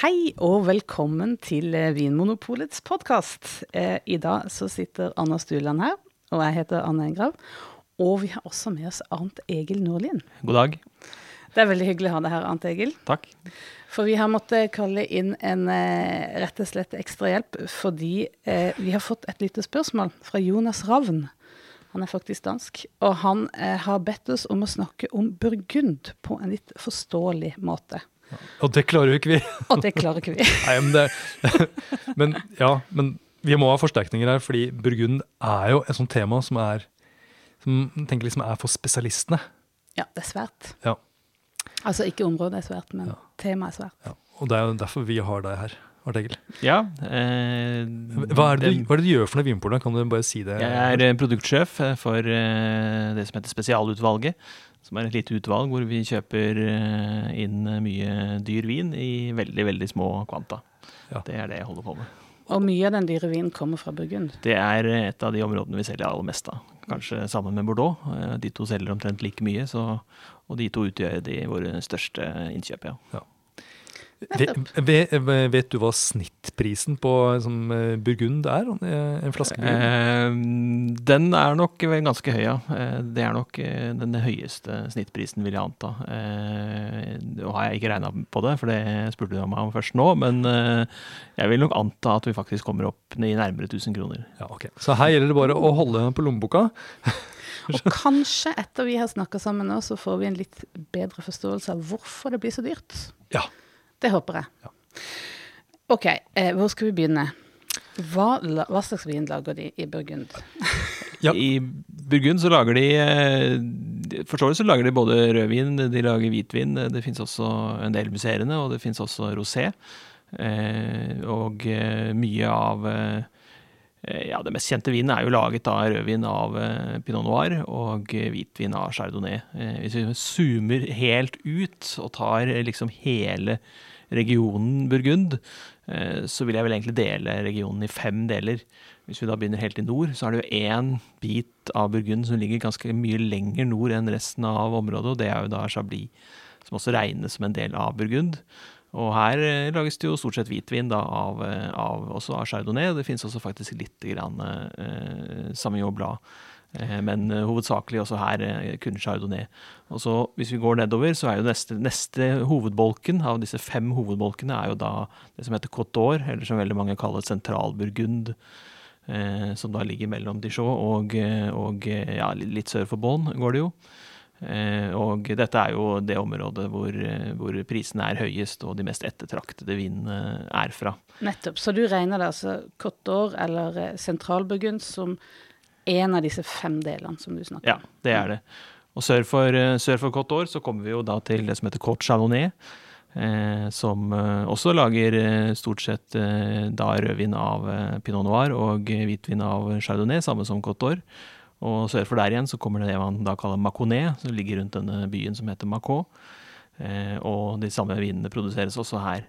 Hei og velkommen til eh, Vinmonopolets podkast. Eh, I dag så sitter Anna Stuland her, og jeg heter Anne Engrav. Og vi har også med oss Arnt Egil Nordlien. God dag. Det er veldig hyggelig å ha deg her, Arnt Egil. Takk. For vi har måttet kalle inn en eh, rett og slett ekstrahjelp fordi eh, vi har fått et lite spørsmål fra Jonas Ravn. Han er faktisk dansk. Og han har bedt oss om å snakke om Burgund på en litt forståelig måte. Og det klarer jo ikke vi. Og det klarer ikke vi. Nei, men, det, men ja, men vi må ha forsterkninger her, fordi Burgund er jo et sånt tema som er som tenker liksom er for spesialistene. Ja, det er svært. Ja. Altså ikke området er svært, men temaet er svært. Ja. Og det er jo derfor vi har deg her, Art Ja. Eh, Hva er, det, du- hva er det du gjør for noe Vinpolet? Kan du bare si det? Jeg er eh, produktsjef eh, for eh, det som heter Spesialutvalget. Som er et lite utvalg hvor vi kjøper eh, inn mye dyr vin i veldig, veldig små kvanta. Ja. Det er det jeg holder på med. Og mye av den dyre vinen kommer fra Burgund. Det er eh, et av de områdene vi selger aller mest av. Kanskje sammen med Bordeaux. Eh, De to selger omtrent like mye, så, og de to utgjør de våre største innkjøp. Ja. Vet, vet, vet du hva snittprisen på som, eh, Burgund er? eh, En flaske Burgund? Eh, den er nok ganske høy, ja. Eh, Det er nok den høyeste snittprisen, vil jeg anta. Eh, Nå har jeg ikke regna på det, for det spurte du meg om først nå. Men jeg vil nok anta at vi faktisk kommer opp i nærmere 1000 kroner. Ja, okay. Så her gjelder det bare å holde på lommeboka. Og kanskje etter vi har snakka sammen nå, så får vi en litt bedre forståelse av hvorfor det blir så dyrt. Ja. Det håper jeg. Ja. OK, eh, hvor skal vi begynne? Hva, la- hva slags vin lager de i Burgund? Ja. I Burgund så lager de eh, Forstår du så lager de både rødvin, de lager hvitvin. Det fins også en del musserende, og det fins også rosé. Eh, og eh, mye av eh, ja, Det mest kjente vinen er jo laget av rødvin av eh, pinot noir og eh, hvitvin av chardonnay. Eh, hvis vi zoomer helt ut og tar eh, liksom hele regionen Burgund, eh, så vil jeg vel egentlig dele regionen i fem deler. Hvis vi da begynner helt i nord, så er det jo én bit av Burgund som ligger ganske mye lenger nord enn resten av området, og det er jo da Chablis, som også regnes som en del av Burgund. Og her eh, lages det jo stort sett hvitvin da, av, eh, av, også av chardonnay. og Det finnes også faktisk litt grann, eh, Sauvignon Blad. Eh, men eh, hovedsakelig også her eh, kun chardonnay. Og så Hvis vi går nedover, så er jo neste, neste hovedbolken av disse fem hovedbolkene er jo da det som heter Côte d'Or, eller som veldig mange kaller Sentralburgund. Eh, som da ligger mellom Dijon og, og ja, litt sør for Bonn, går det jo. Eh, og dette er jo det området hvor, hvor prisene er høyest og de mest ettertraktede vinene er fra. Nettopp. Så du regner det altså Côte d'Or eller Sentralburgund som en av disse fem delene som du snakker om. Ja, det er det. Og sør for, eh, sør for Côte d'Or så kommer vi jo da til det som heter Côte Chalonnet. Eh, som eh, også lager eh, stort sett eh, da rødvin av pinot noir og hvitvin av chardonnay, samme som Côte d'Or. Og sør for der igjen så kommer det det man da kaller Maconet, som ligger rundt denne byen som heter Macau. Eh, og de samme vinene produseres også her.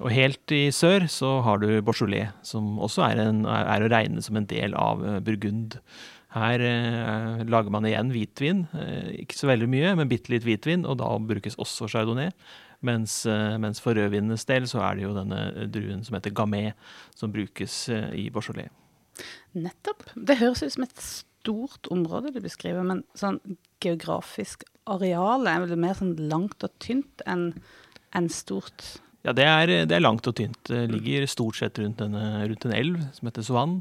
Og helt i sør så har du Beaujolais, som også er, en, er å regne som en del av eh, Burgund. Her eh, lager man igjen hvitvin, eh, ikke så veldig mye, men bitte litt hvitvin, og da brukes også chardonnay. Mens, eh, mens for rødvinenes del så er det jo denne druen som heter gamay, som brukes eh, i Beaujolais. Nettopp. Det høres ut som et stort område du beskriver, men sånn geografisk areal er vel mer sånn langt og tynt enn enn stort. Ja, det er, det er langt og tynt. Det ligger stort sett rundt, denne, rundt en elv som heter Suan.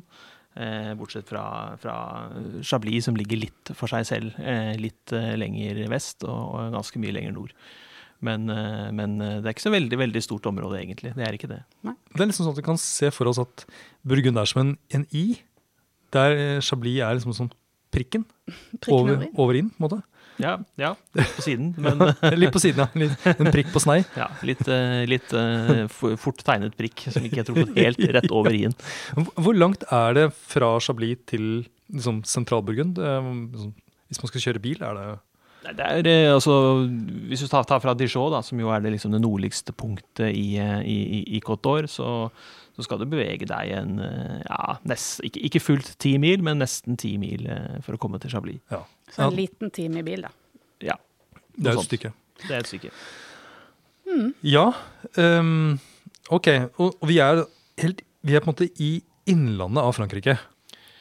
Eh, bortsett fra, fra Chablis, som ligger litt for seg selv, eh, litt eh, lenger vest og, og ganske mye lenger nord. Men, eh, men eh, det er ikke så veldig veldig stort område, egentlig. Det er ikke det. Det er liksom sånn at vi kan se for oss at Burgund er som en, en i, der eh, Chablis er liksom sånn prikken Prikken over, over over inn, på en måte. Ja, ja på siden, men Litt på siden, ja. Litt, en prikk på snei. ja, litt, eh, litt eh, fort tegnet prikk som ikke jeg tror på helt rett over i-en. Hvor- langt er det fra Chablis til liksom, Sentralburgund? Eh, liksom, Hvis man skal kjøre bil, er det Det er, altså, hvis du tar, tar fra Dijon, da, som jo er det, liksom, det nordligste punktet i, i, i, i Cotor, så, så skal du bevege deg en ja, nest, ikke, ikke fullt ti mil, men nesten ti mil for å komme til Chablis. Ja. Så en Ja. liten time i bil, da. Ja, Det er et stykke. det er et stykke. Ja. Um, Ok, og, og vi, er helt, vi er på en måte i innlandet av Frankrike.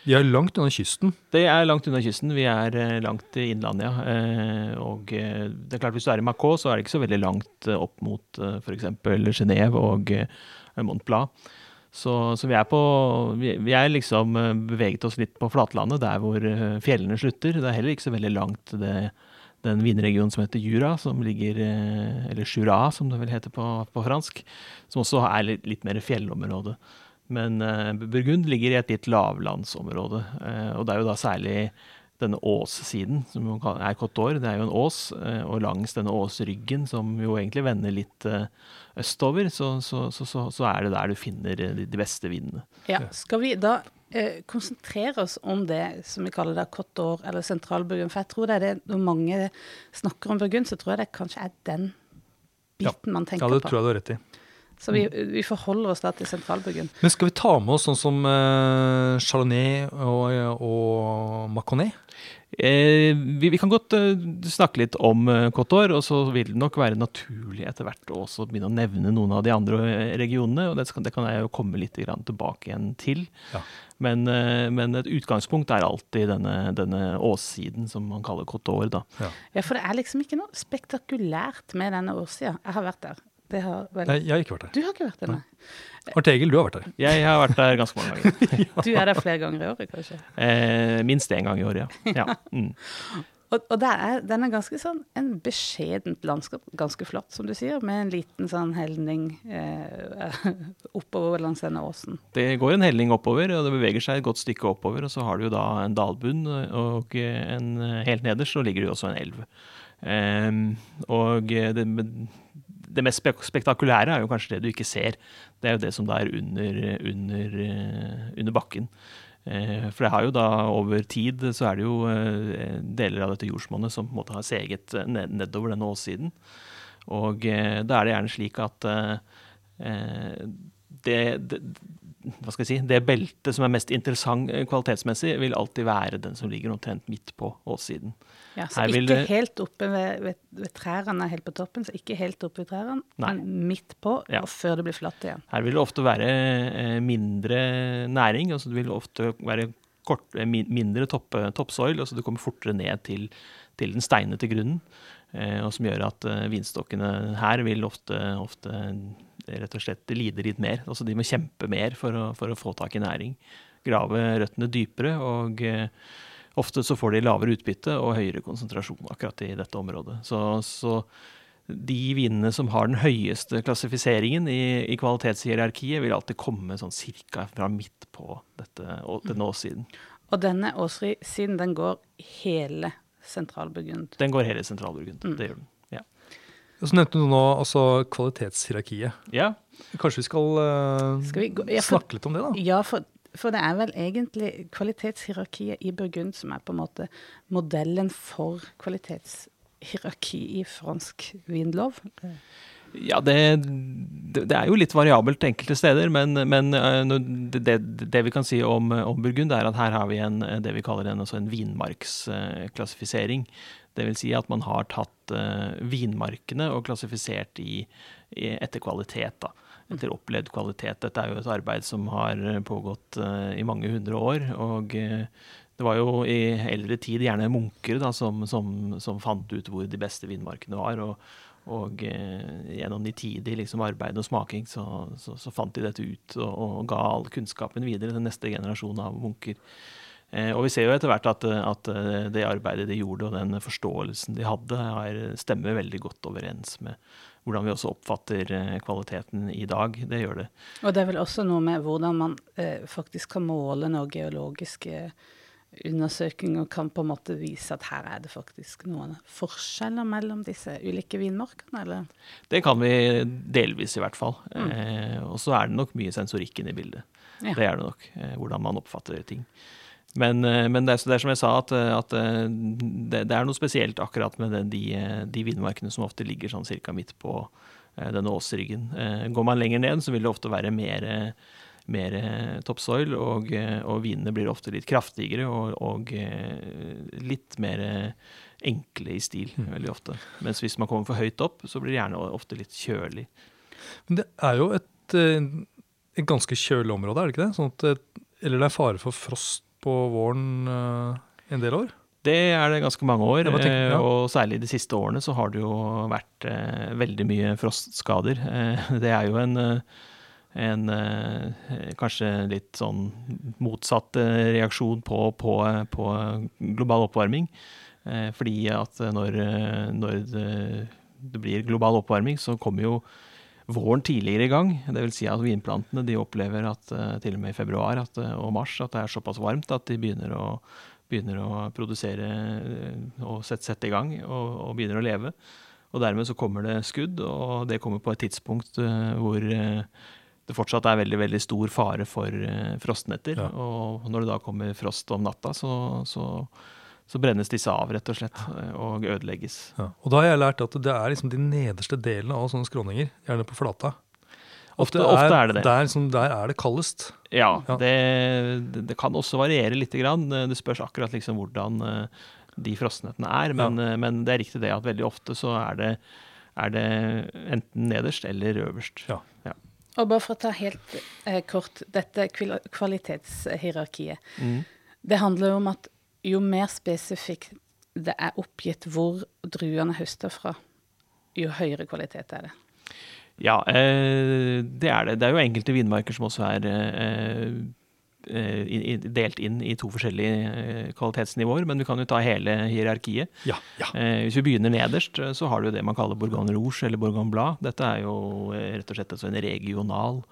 Vi er langt unna kysten. Det er langt unna kysten. Vi er eh, langt i innlandet, ja. Eh, og eh, det er klart hvis du er i Macau, så er det ikke så veldig langt opp mot uh, f.eks. Genéve og Mont Blanc. Så, så, vi er på vi, er liksom beveget oss litt på flatlandet, der hvor fjellene slutter. Det er heller ikke så veldig langt det, den vinregionen som heter Jura, som ligger Eller Jura, som det vel heter på, på fransk. Som også er litt, litt mer fjellområde. Men uh, Burgund ligger i et litt lavlandsområde. Uh, og det er jo da særlig denne åssiden, som er Côte d'Or. Det er jo en ås, og langs denne åsryggen, som jo egentlig vender litt østover, så, så, så, så, er det der du finner de, de beste vindene. Ja, Skal vi da konsentrere oss om det som vi kaller det eller Sentralburgund? For jeg tror det er det når mange snakker om Burgund, så tror jeg det kanskje er den biten ja. man tenker på. Ja, det tror jeg du har rett i. Så vi, vi, forholder oss da til sentralbyggen. Men skal vi ta med oss sånn som uh, Chardonnay og, og Maconet? Eh, vi, vi, kan godt uh, snakke litt om uh, Cotor, og så vil det nok være naturlig etter hvert å også begynne å nevne noen av de andre regionene. og Det, skal, det kan jeg jo komme litt tilbake igjen til. Ja. Men, uh, men, et utgangspunkt er alltid denne, denne åssiden som man kaller Kotor. Da. Ja. ja, for det er liksom ikke noe spektakulært med denne åssida. Jeg har vært der. Har vel... Nei, jeg har ikke vært der. Du har ikke vært der, nei. Arnt Egil, du har vært der. Jeg har vært der ganske mange ganger. Du er der flere ganger i året, kanskje? Eh, minst én gang i året, ja. ja. Mm. Og, og er, den er ganske sånn en beskjedent landskap, ganske flott, som du sier, med en liten sånn helning eh, oppover langs denne åsen. Det går en helning oppover, og det beveger seg et godt stykke oppover. Og så har du jo da en dalbunn, og en, helt nederst så ligger det jo også en elv. Eh, og det det mest spektakulære er jo kanskje det du ikke ser. Det er jo det som er under, under, eh, under bakken. Eh, for det har jo da over tid så er det jo eh, deler av dette jordsmonnet som på en måte har seget nedover denne åssiden. Og da er det gjerne slik at det, det, hva skal jeg si, det beltet som er mest interessant kvalitetsmessig, vil alltid være den som ligger omtrent midt på åssiden. Ja, så Her ikke helt oppe ved, ved, ved, trærne helt på toppen, så ikke helt oppe ved trærne, men midt på, ja. og før det blir flatt igjen. Her vil det ofte være eh, mindre næring, altså det vil ofte være kort, eh, mindre topp, toppsoil, altså du kommer fortere ned til, til den steinete grunnen. Eh, og som gjør at eh, vinstokkene her vil ofte, ofte rett og slett lide litt mer. Altså de må kjempe mer for å, for å få tak i næring. Grave røttene dypere og eh, Ofte så får de lavere utbytte og høyere konsentrasjon akkurat i dette området. Så, så de vinene som har den høyeste klassifiseringen i, i kvalitetshierarkiet, vil alltid komme sånn cirka fra midt på dette, denne åssiden. Og denne åssiden, den går hele Sentralburgund? Den går hele Sentralburgund, mm. det gjør den. ja. Så nevnte du nå altså kvalitetshierarkiet. Ja. Kanskje vi skal, uh, skal vi gå, ja, for, snakke litt om det, da? Ja, for for det er vel egentlig kvalitetshierarkiet i Burgund som er på en måte modellen for kvalitetshierarki i fransk vinlov? Ja, det, det, er jo litt variabelt enkelte steder, men, men eh, det, det, vi kan si om, om, Burgund, er at her har vi en, det vi kaller en, altså en vinmarksklassifisering. Vil si at man har tatt uh, vinmarkene og klassifisert i etter kvalitet. da etter opplevd kvalitet. Dette er jo et arbeid som har pågått uh, i mange hundre år. og uh, det var jo i eldre tid gjerne munker da, som, som, som, fant ut hvor de beste vindmarkene var. Og, og eh, gjennom de tidige liksom, arbeid og smaking så, så, så, fant de dette ut og, og, ga all kunnskapen videre til neste generasjon av munker. og vi ser jo etter hvert at, at, det arbeidet de gjorde og den forståelsen de hadde, har, stemmer veldig godt overens med, hvordan vi også oppfatter eh, kvaliteten i dag. Det gjør det. Og det er vel også noe med hvordan man eh, faktisk kan måle noen geologiske undersøkelser og kan på en måte vise at her er det faktisk noen forskjeller mellom disse ulike vinmarkene, eller? Det kan vi delvis, i hvert fall. Mm. Eh, og så er det nok mye sensorikken i bildet. Ja. Det er det nok. Eh, hvordan man oppfatter ting. Men, eh, men det, er, det, er, som jeg sa, at, eh, at eh, det, det, er noe spesielt akkurat med de, de vindmarkene som ofte ligger sånn cirka midt på denne åsryggen. Går man lenger ned, så vil det ofte være mer, mer toppsoil, og, og vinene blir ofte litt kraftigere og, og litt mer enkle i stil, mm. veldig ofte. Mens hvis man kommer for høyt opp, så blir det gjerne ofte litt kjølig. Men det er jo et et, ganske kjølig område, er det ikke det? Sånn at, eller det er fare for frost på våren eh, en del år? Det er det ganske mange år, bare tenker, eh, ja. og særlig de siste årene så har det jo vært eh, veldig mye frostskader. Eh, det er jo en, eh, en eh, kanskje litt sånn motsatt reaksjon på, på, på global oppvarming. Fordi at når, når det, det blir global oppvarming, så kommer jo våren tidligere i gang. Det vil si at vinplantene de opplever at eh, til og med i februar at, eh, og mars at det er såpass varmt at de begynner å, begynner å produsere eh, og sette, sette i gang og, og begynner å leve. Og dermed så kommer det skudd, og det kommer på et tidspunkt hvor det fortsatt er veldig veldig stor fare for frostnetter. Ja. Og når det da kommer frost om natta, så, så, så brennes disse av, rett og slett, eh, og ødelegges. Ja. Og da har jeg lært at det er liksom de nederste delene av sånne skråninger, gjerne på flata. Ofte- ofte er det det. Der, som, der er det kaldest. Ja, Ja. Det, det, kan også variere litt. Grann. Det spørs akkurat liksom hvordan eh, de frostnettene er. Men, ja. men det er riktig det at veldig ofte så er det, er det enten nederst eller øverst. Ja. Og bare for å ta helt eh, kort dette kvalitetshierarkiet. Mm. Det handler jo om at jo mer spesifikt det er oppgitt hvor druene høster fra, jo høyere kvalitet er det. Ja, eh, det er det. Det er jo enkelte vinmarker som også er eh, eh, delt inn i to forskjellige kvalitetsnivåer, men vi kan jo ta hele hierarkiet. Ja, ja. Eh, hvis vi begynner nederst, så har du det man kaller Bourgogne Rouge eller Bourgogne Blad. Dette er jo rett og slett altså en regional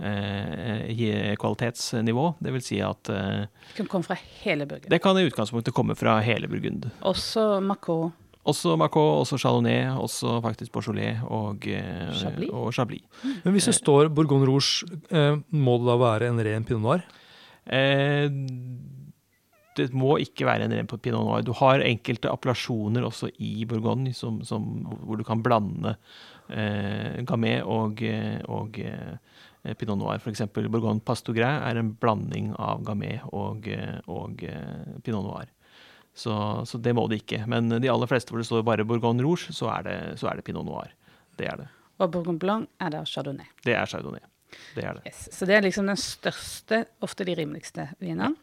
eh, kvalitetsnivå. Det vil si at eh, Det kan komme fra hele Burgund. det kan i utgangspunktet komme fra hele Burgund. Også Macau. Også Macau, også Chardonnay, også faktisk Beaujolais og, eh, Chablis. og Chablis. Men hvis det står Bourgogne Rouge, eh, må det da være en ren pinot noir? Eh, det må ikke være en ren pinot noir. Du har enkelte appellasjoner også i Bourgogne som, som, hvor du kan blande eh, gamay og, eh, og eh, pinot noir. F.eks. Bourgogne Pastougré er en blanding av gamay og, eh, og eh, pinot noir. Så, så det må det ikke. Men de aller fleste hvor det står bare Bourgogne Rouge, så er det, så er det pinot noir. Det er det. Og Bourgogne Blanc er da Chardonnay. Det er chardonnay. Det er det. Yes. Så det er liksom den største, ofte de rimeligste vinene.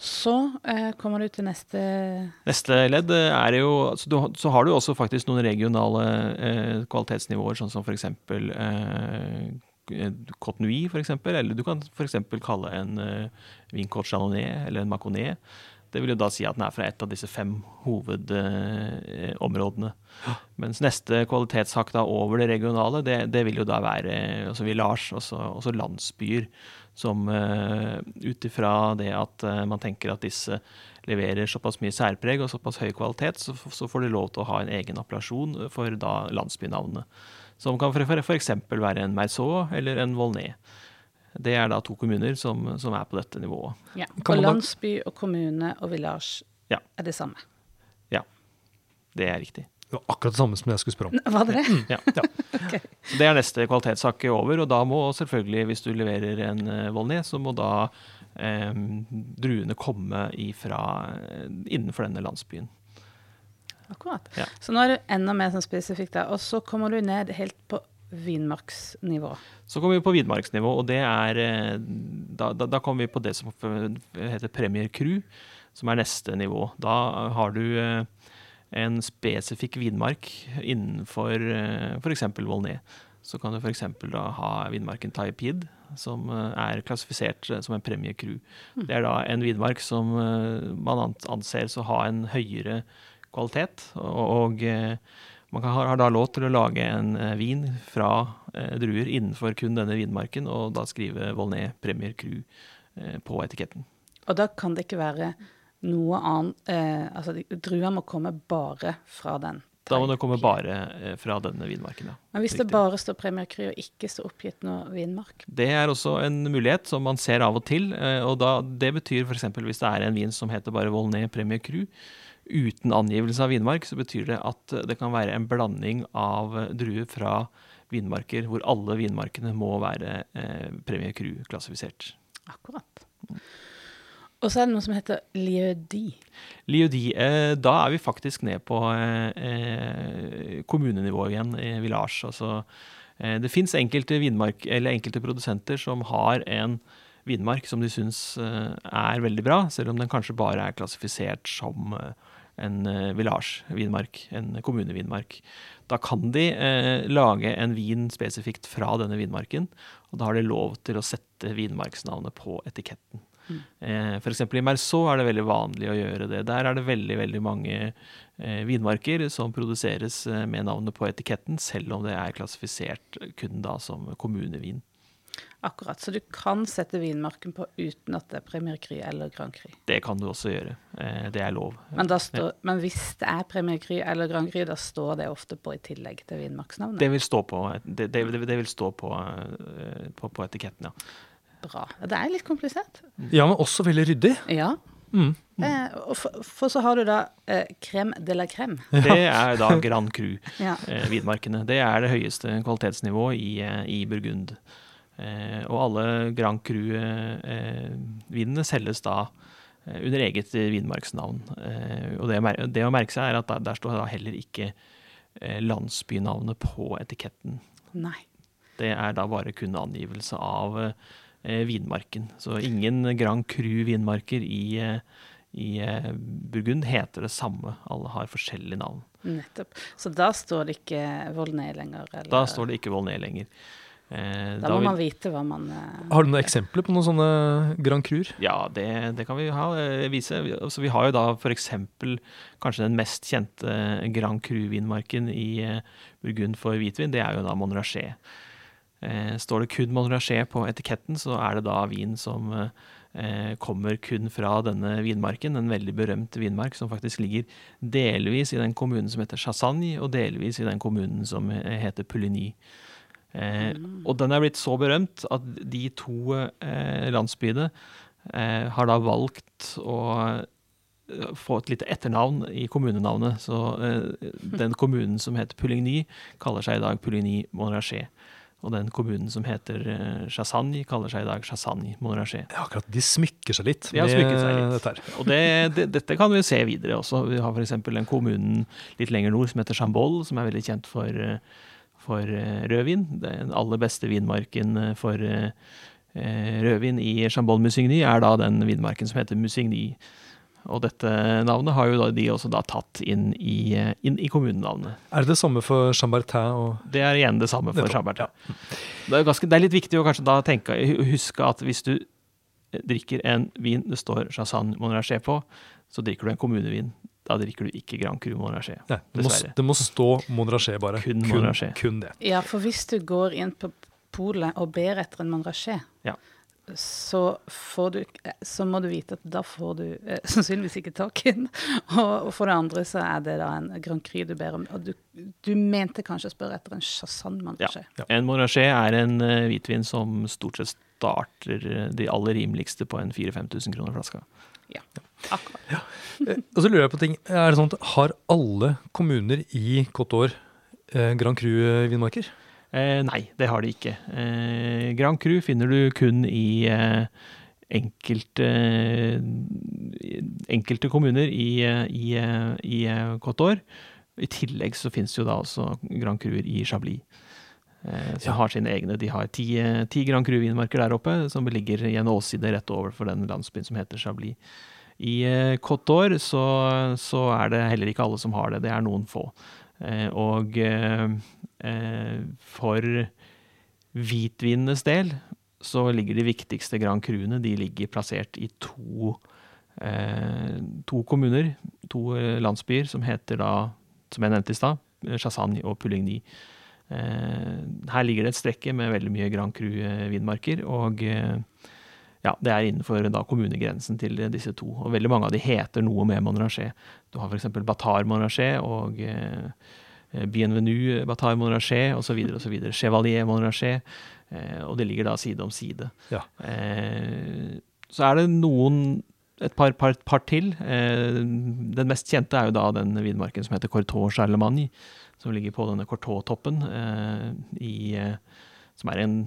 Så eh, kommer du til neste Neste ledd eh, er jo altså du, Så har du også faktisk noen regionale eh, kvalitetsnivåer, sånn som f.eks. Eh, Cote Nuit, for eksempel, eller du kan f.eks. kalle en uh, vin Cote Chardonnay eller en Maconet. Det vil jo da si at den er fra et av disse fem hovedområdene. Eh. Mens neste kvalitetshakk da over det regionale, det, det vil jo da være altså village, også, også landsbyer, som uh, ut ifra det at eh, man tenker at disse leverer såpass mye særpreg og såpass høy kvalitet, så, så får de lov til å ha en egen appellasjon for da landsbynavnet. Som kan f.eks. være en Merceau eller en Volnay. Det er da to kommuner som, som er på dette nivået. Ja. Og landsby og kommune og village Ja. er det samme. Ja, Det er riktig. Det var akkurat det samme som jeg skulle spørre om. Var det det? Ja. Så det er neste kvalitetssak over, og da må selvfølgelig, hvis du leverer en eh, Volnay, så må da eh, druene komme ifra eh, innenfor denne landsbyen. Akkurat. Ja. Så nå er du enda mer sånn spesifikt der. Og så kommer du ned helt på vinmarksnivå. Så kommer vi på vidmarksnivå, og det er eh, da, da, da kommer vi på det som heter Premier Crew, som er neste nivå. Da har du eh, en spesifikk vinmark innenfor eh, f.eks. Volnay. Så kan du f.eks. da ha vinmarken Taipid, som er klassifisert som en Premier Crew. Det er da en vinmark som man an- anser å ha en høyere kvalitet, og, og eh, man kan, har da lov til å lage en eh, vin fra eh, druer innenfor kun denne vinmarken, og da skrive Volnay Premier Cru på etiketten. Og da kan det ikke være noe annet eh, Altså, druer drua må komme bare fra den. Da må det komme bare fra denne vinmarken. Ja. Men hvis det Riktig. bare står Premier Cru og ikke står oppgitt noe vinmark Det er også en mulighet som man ser av og til. og da, Det betyr f.eks. hvis det er en vin som heter bare Volnay Premier Cru, uten angivelse av vinmark, så betyr det at det kan være en blanding av druer fra vinmarker hvor alle vinmarkene må være eh, Premier Cru-klassifisert. Akkurat. Og så er det noe som heter lieu-di. Eh, da er vi faktisk ned på eh, eh, kommunenivå igjen, i village. Altså Eh, det fins enkelte, vinmark, eller enkelte produsenter som har en vinmark som de syns eh, er veldig bra, selv om den kanskje bare er klassifisert som eh, en eh, village-vinmark, en kommunevinmark. Da kan de eh, lage en vin spesifikt fra denne vinmarken, og da har de lov til å sette vinmarksnavnet på etiketten. Mm. Eh, F.eks. i Merceau er det veldig vanlig å gjøre det. Der er det veldig veldig mange eh, vinmarker som produseres eh, med navnet på etiketten, selv om det er klassifisert kun da som kommunevin. Akkurat. Så du kan sette vinmarken på uten at det er Premier Cru eller Grand Cru. Det kan du også gjøre. Eh, det er lov. Men, da ja. men hvis det er Premier Cru eller Grand Cru, da står det ofte på i tillegg til vinmarksnavnet? Det vil stå på, det, det, det vil stå på, eh, på, på etiketten, ja. Bra. Det er litt komplisert. Ja, men også veldig ryddig. Ja. Mm. Eh, for, for så har du da eh, crème de la crème. Det er da Grand Cru. Ja. eh, vinmarkene. Det er det høyeste kvalitetsnivået i, eh, i Burgund. Eh, og alle Grand Cru-vinene selges da eh, under eget vinmarksnavn. Eh, og det, det å merke seg er at der, der står da heller ikke eh, landsbynavnet på etiketten. Nei. Det er da bare kun angivelse av eh, vinmarken. Så ingen Grand Cru-vinmarker i, eh, i eh, Burgund heter det samme. Alle har forskjellige navn. Nettopp. Så da står det ikke Volnay lenger? Eller? Da står det ikke Volnay lenger. Eh, Da må vil- man vite hva man eh, Har du noen eksempler på noen sånne Grand Cruer? Ja, det, det kan vi ha, eh, vise. Vi- Altså, vi har jo da f.eks. kanskje den mest kjente Grand Cru-vinmarken i eh, Burgund for hvitvin. Det er jo da Monrachet. Eh, står det kun Monrachet på etiketten, så er det da vin som eh, kommer kun fra denne vinmarken. En veldig berømt vinmark som faktisk ligger delvis i den kommunen som heter Chassagne, og delvis i den kommunen som heter Pouligny. Eh, og den er blitt så berømt at de to eh, landsbyene eh, har da valgt å eh, få et lite etternavn i kommunenavnet. Så eh, den kommunen som heter Puligny, kaller seg i dag Puligny Monrachet. Og den kommunen som heter eh, Chassagne, kaller seg i dag Chassagne Monrachet. Ja, akkurat. De smykker seg litt De har med seg litt. dette her. Og det, det, dette kan vi se videre også. Vi har f.eks. den kommunen litt lenger nord som heter Chambol, som er veldig kjent for, eh, for eh, rødvin. Den aller beste vinmarken eh, for eh, rødvin i Chambol-Musigny er da den vinmarken som heter Musigny. Og dette navnet har jo da, de også da tatt inn i, inn i kommunenavnet. Er det det samme for Chambertin og Det er igjen det samme for Chambertin. Ja. Det, ganske, det er litt viktig å kanskje da tenke, huske at hvis du drikker en vin det står Chassagne Monrachet på, så drikker du en kommunevin. Da drikker du ikke Grand Cru. Nei, det, må, det må stå Monrachet, bare. Kun Montrachet. kun det. Ja, for hvis du går inn på polet og ber etter en Monrachet, Ja. så, du, så må du vite at da får du eh, sannsynligvis ikke tak i den. Og, og for det andre så er det da en Grand Cru du ber om. Og du, du mente kanskje å spørre etter en Chassan Monrachet. Ja. En Monrachet er en uh, hvitvin som stort sett starter eh, de aller rimeligste på en 4000-5000 kroner flaska. Akkurat. Eh, Og så lurer jeg på ting. Er det sånn at Har alle kommuner i Côte d'Or eh, Grand Cru-vinmarker? Eh, nei, det har de ikke. Eh, Grand Cru finner du kun i eh, enkelte, enkelte kommuner i, eh, i, eh, i eh, Côte d'Or. I tillegg så finnes jo da også Grand Cruer i Chablis. Eh, som Ja. har sine egne. De har ti, eh, ti Grand Cru-vinmarker der oppe, som ligger i en åsside rett over for den landsbyen som heter Chablis. I eh, Côte d'Or så, så er det heller ikke alle som har det. Det er noen få. Eh, og eh, eh, for hvitvinenes del så ligger de viktigste Grand Cruene de ligger plassert i to, eh, to kommuner, to eh, landsbyer, som heter da, som jeg nevnte i stad, eh, Chassagne og Pouligny. Eh, her ligger det et strekke med veldig mye Grand Cru-vinmarker, og eh, ja, det er innenfor da kommunegrensen til disse to. Og veldig mange av de heter noe med Monrachet. Du har f.eks. Batar Monrachet og eh, Bienvenue Batar Monrachet osv. osv. Chevalier Monrachet. Eh, og det ligger da side om side. Ja. Eh, så er det noen et par, par, par til. Eh, den mest kjente er jo da den vidmarken som heter Cortot Charlemagne, som ligger på denne Cortot-toppen, eh, eh, som er en,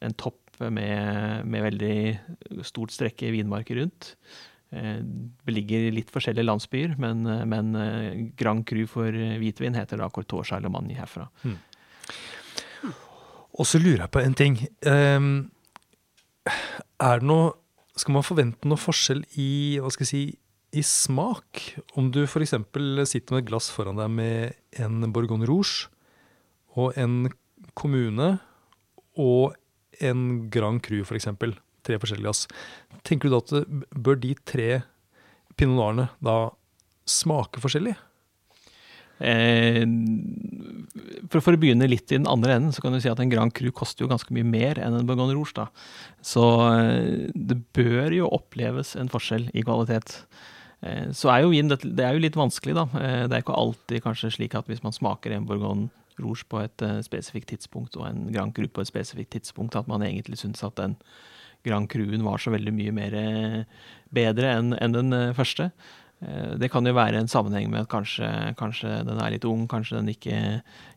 en topp med, med veldig stort strekke vinmarker rundt. Beligger i litt forskjellige landsbyer, men, eh, men eh, Grand Cru for hvitvin heter da Cortot Charlemagne herfra. Og så lurer jeg på en ting. Um, er det noe Skal man forvente noe forskjell i hva skal jeg si, i smak? Om du f.eks. sitter med et glass foran deg med en Bourgogne Rouge og en kommune og en Grand Cru, f.eks. For tre forskjellige glass. Tenker du da at bør de tre pinot noirene da smake forskjellig? Eh, for, for, å begynne litt i den andre enden, så kan du si at en Grand Cru koster jo ganske mye mer enn en Bourgogne Rouge. da. Så eh, det bør jo oppleves en forskjell i kvalitet. Eh, så er jo vin det, er jo litt vanskelig, da. Det er ikke alltid kanskje slik at hvis man smaker en Bourgogne Rouge på et uh, spesifikt tidspunkt og en Grand Cru på et spesifikt tidspunkt, at man egentlig syns at den Grand Cruen var så veldig mye mer bedre enn en den første. Eh, det kan jo være en sammenheng med at kanskje, kanskje, den er litt ung, kanskje den ikke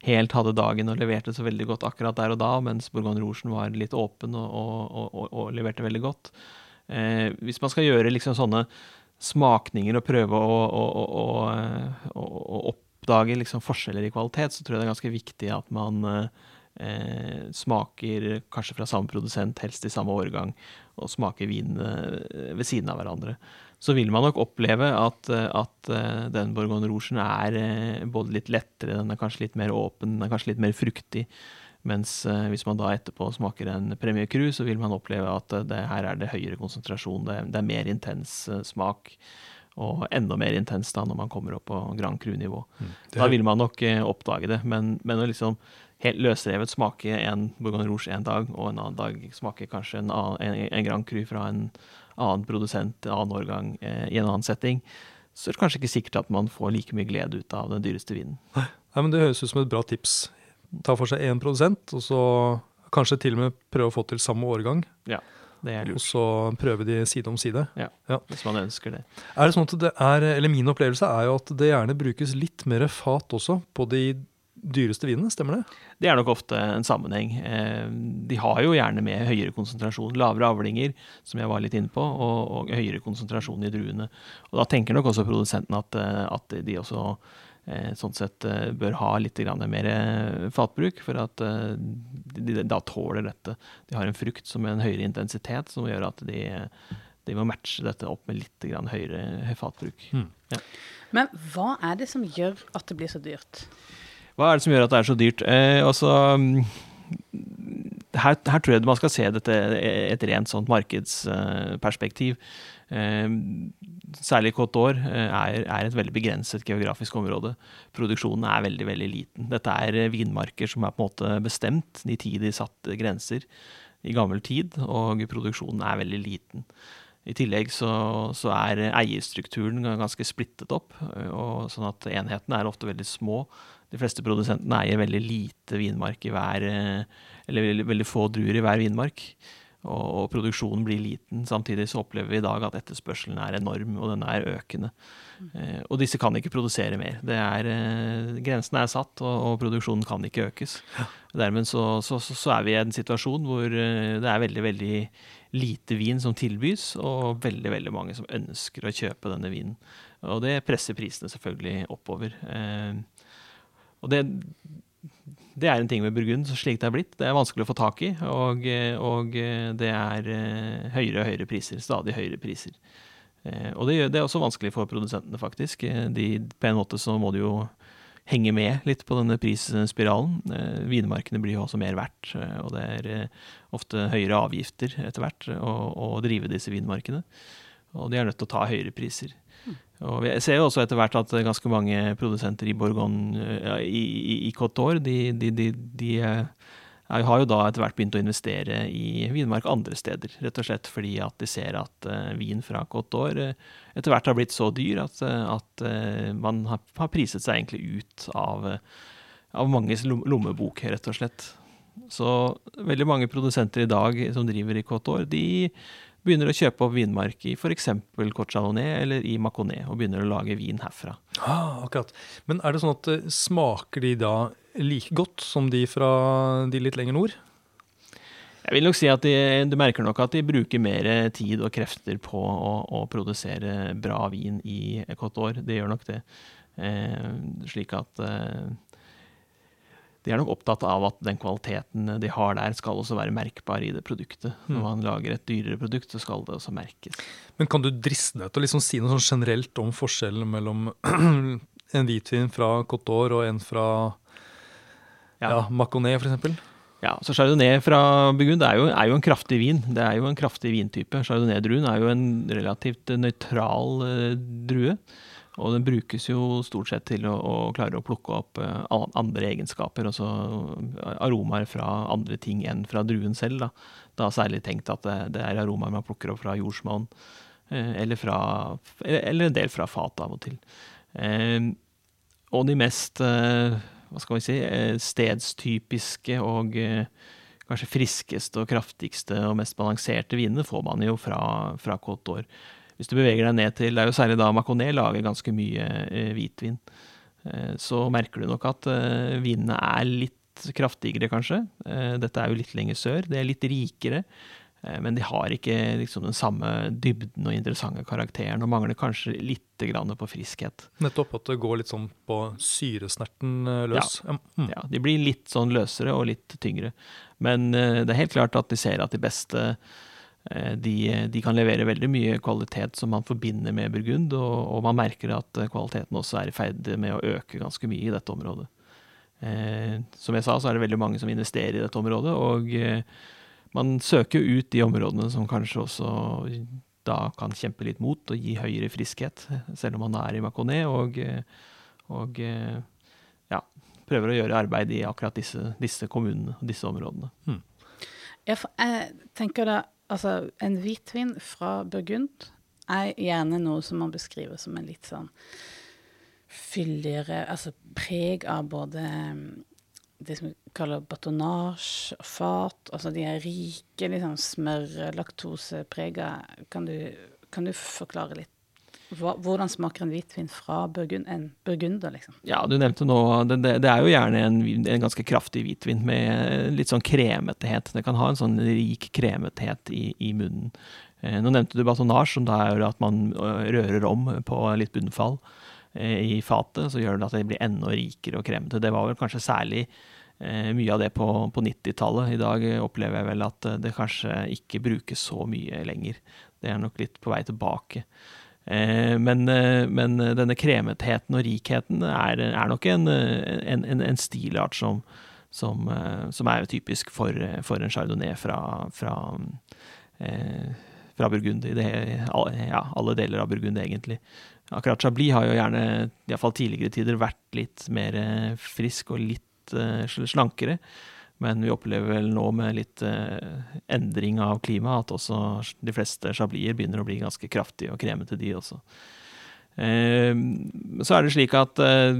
helt hadde dagen og leverte så veldig godt akkurat der og da, mens Bourgogne Rougen var litt åpen og, og, og, og leverte veldig godt. Eh, hvis man skal gjøre liksom sånne smakninger og prøve å, å oppdage liksom forskjeller i kvalitet, så tror jeg det er ganske viktig at man eh, smaker kanskje fra samme produsent, helst i samme årgang, og smaker vin eh, ved siden av hverandre så vil man nok oppleve at, at eh, den Bourgogne Rougen er eh, både litt lettere, den er kanskje litt mer åpen, den er kanskje litt mer fruktig. Mens eh, hvis man da etterpå smaker en Premier Cru, så vil man oppleve at det, her er det høyere konsentrasjon, det er mer intens smak. Og enda mer intens da når man kommer opp på Grand Cru-nivå. Mm, da vil man nok oppdage det. Men, men å liksom helt løsrevet smake en Bourgogne Rouge en dag, og en annen dag smake kanskje en, annen, en, en Grand Cru fra en annen produsent, en annen årgang, eh, i en annen setting, så er det kanskje ikke sikkert at man får like mye glede ut av den dyreste vinen. Nei, men Det høres ut som et bra tips. Ta for seg én produsent, og så kanskje til og med prøve å få til samme årgang. Ja, det er lurt. Og så prøve de side om side. Ja, ja, hvis man ønsker det. Er det sånn at det er, eller Min opplevelse er jo at det gjerne brukes litt mer fat også på de dyreste vinene, stemmer det? Det er nok ofte en sammenheng. Eh, de har jo gjerne med høyere konsentrasjon, lavere avlinger, som jeg var litt inne på, og, og høyere konsentrasjon i druene. Og Da tenker nok også produsenten at, eh, at de også sånn sett bør ha litt mer fatbruk, for at de, da tåler dette. De har en frukt som er en høyere intensitet, som gjør at de, de må matche dette opp med litt høyere fatbruk. Mm. Ja. Men hva er det som gjør at det blir så dyrt? Hva er det som gjør at det er så dyrt? Eh, altså, her, her, tror jeg man skal se dette et rent sånt markedsperspektiv. Eh, særlig Côte d'Or eh, er, er, et veldig begrenset geografisk område. Produksjonen er veldig veldig liten. Dette er vinmarker som er på en måte bestemt, nitidig satte grenser i gammel tid, og produksjonen er veldig liten. I tillegg så, så, er eierstrukturen ganske splittet opp, og sånn at enhetene er ofte veldig små. De fleste produsentene eier veldig lite vinmark i hver eh, Eller veldig få druer i hver vinmark. Og, og, produksjonen blir liten. Samtidig så opplever vi i dag at etterspørselen er enorm, og den er økende. Eh, og disse kan ikke produsere mer. Det er, eh, grensene er satt, og, og, produksjonen kan ikke økes. Dermed så, så, så, er vi i en situasjon hvor eh, det er veldig, veldig lite vin som tilbys, og veldig, veldig mange som ønsker å kjøpe denne vinen. Og det presser prisene selvfølgelig oppover. Eh, og det, det er en ting med Burgund, slik det er blitt. Det er vanskelig å få tak i, og, og det er eh, høyere og høyere priser. Stadig høyere priser. Eh, og det, det, er også vanskelig for produsentene, faktisk. Eh, de, på en måte så må de jo henge med litt på denne prisspiralen. Vinmarkene blir jo også mer verdt, og det er ofte høyere avgifter etter hvert å, å drive disse vinmarkene. Og de er nødt til å ta høyere priser. Og jeg ser jo også etter hvert at ganske mange produsenter i Borgon, ja, i, i, i Cotor, de, de, de, de er, har jo da etter hvert begynt å investere i vinmark andre steder. Rett og slett fordi at de ser at uh, vin fra Cotor uh, etter hvert har blitt så dyr at, uh, at man har, har, priset seg egentlig ut av, av manges lommebok, rett og slett. Så veldig mange produsenter i dag som driver i Cotor, de begynner å kjøpe opp vinmark i f.eks. Cochalonnet eller i Maconet, og begynner å lage vin herfra. Ah, akkurat. Men er det sånn at eh, smaker de da like godt som de fra de litt lenger nord? Jeg vil nok si at de, Du merker nok at de bruker mer tid og krefter på å, å produsere bra vin i Cote d'Or. Det gjør nok det. Eh, slik at eh, de er nok opptatt av at den kvaliteten de har der, skal også være merkbar i det produktet. Når Mm. man lager et dyrere produkt, så skal det også merkes. Men kan du driste deg til å liksom si noe sånn generelt om forskjellen mellom en hvitvin fra Côte d'Or og en fra ja. Ja. Maconet, f.eks.? Ja, så Chardonnay fra Burgund er jo, er jo en kraftig vin. Det er jo en kraftig vintype. Chardonnay-druen er jo en relativt nøytral eh, drue. Og den brukes jo stort sett til å, å klare å plukke opp uh, andre egenskaper, altså aromaer fra andre ting enn fra druen selv. Da, da særlig tenkt at det, det er aromaer man plukker opp fra jordsmonn, uh, eller, fra, eller, en del fra fat av og til. Uh, og de mest eh, hva skal vi si, eh, stedstypiske og eh, kanskje friskeste og kraftigste og mest balanserte vinene får man jo fra, fra Côte d'Or. Hvis du beveger deg ned til Det er jo særlig da Maconé lager ganske mye eh, hvitvin. Eh, så merker du nok at eh, vinene er litt kraftigere, kanskje. Eh, dette er jo litt lenger sør. Det er litt rikere. Eh, men de har ikke liksom den samme dybden og interessante karakteren, og mangler kanskje litt grann på friskhet. Nettopp at det går litt sånn på syresnerten løs. Ja. Mm. Ja, de blir litt sånn løsere og litt tyngre. Men det er helt klart at de ser at de beste de, de kan levere veldig mye kvalitet som man forbinder med Burgund, og, og man merker at eh, kvaliteten også er i ferd med å øke ganske mye i dette området. Eh, som jeg sa, så er det veldig mange som investerer i dette området, og eh, man søker ut de områdene som kanskje også da kan kjempe litt mot og gi høyere friskhet, selv om man er i Makoné, og, eh, og eh, ja, prøver å gjøre arbeid i akkurat disse, disse kommunene og disse områdene. Hmm. Jeg, jeg tenker da, altså en hvitvin fra Burgund er gjerne noe som man beskriver som en litt sånn fyldigere, altså preg av både mm, det som vi kaller batonnage og fat, altså de er rike, liksom smør, laktoseprega. Kan kan du forklare litt? Hvordan smaker en hvitvin fra Burgund, en burgunder, liksom? Ja, du nevnte nå Det, det, er jo gjerne en, en ganske kraftig hvitvin med litt sånn kremethet. Det kan ha en sånn rik kremethet i, i munnen. Eh, nå nevnte du batonnage, som da er at man øh, rører om på litt bunnfall eh, i fatet. Så gjør det at det blir enda rikere og kremete. Det var vel kanskje særlig eh, mye av det på, på 90-tallet. I dag eh, opplever jeg vel at eh, det kanskje ikke brukes så mye lenger. Det er nok litt på vei tilbake. Eh, men, eh, men denne kremetheten og rikheten er, er nok en, en, en, stilart som, som, eh, som er typisk for, for en chardonnay fra, fra, fra Burgund. I det, ja, alle deler av Burgund, egentlig. Akkurat Chablis har jo gjerne, iallfall tidligere tider, vært litt mer frisk og litt slankere. Men vi opplever vel nå med litt eh, endring av klima at også de fleste chablier begynner å bli ganske kraftige og kremete, de også. Eh, så er det slik at eh,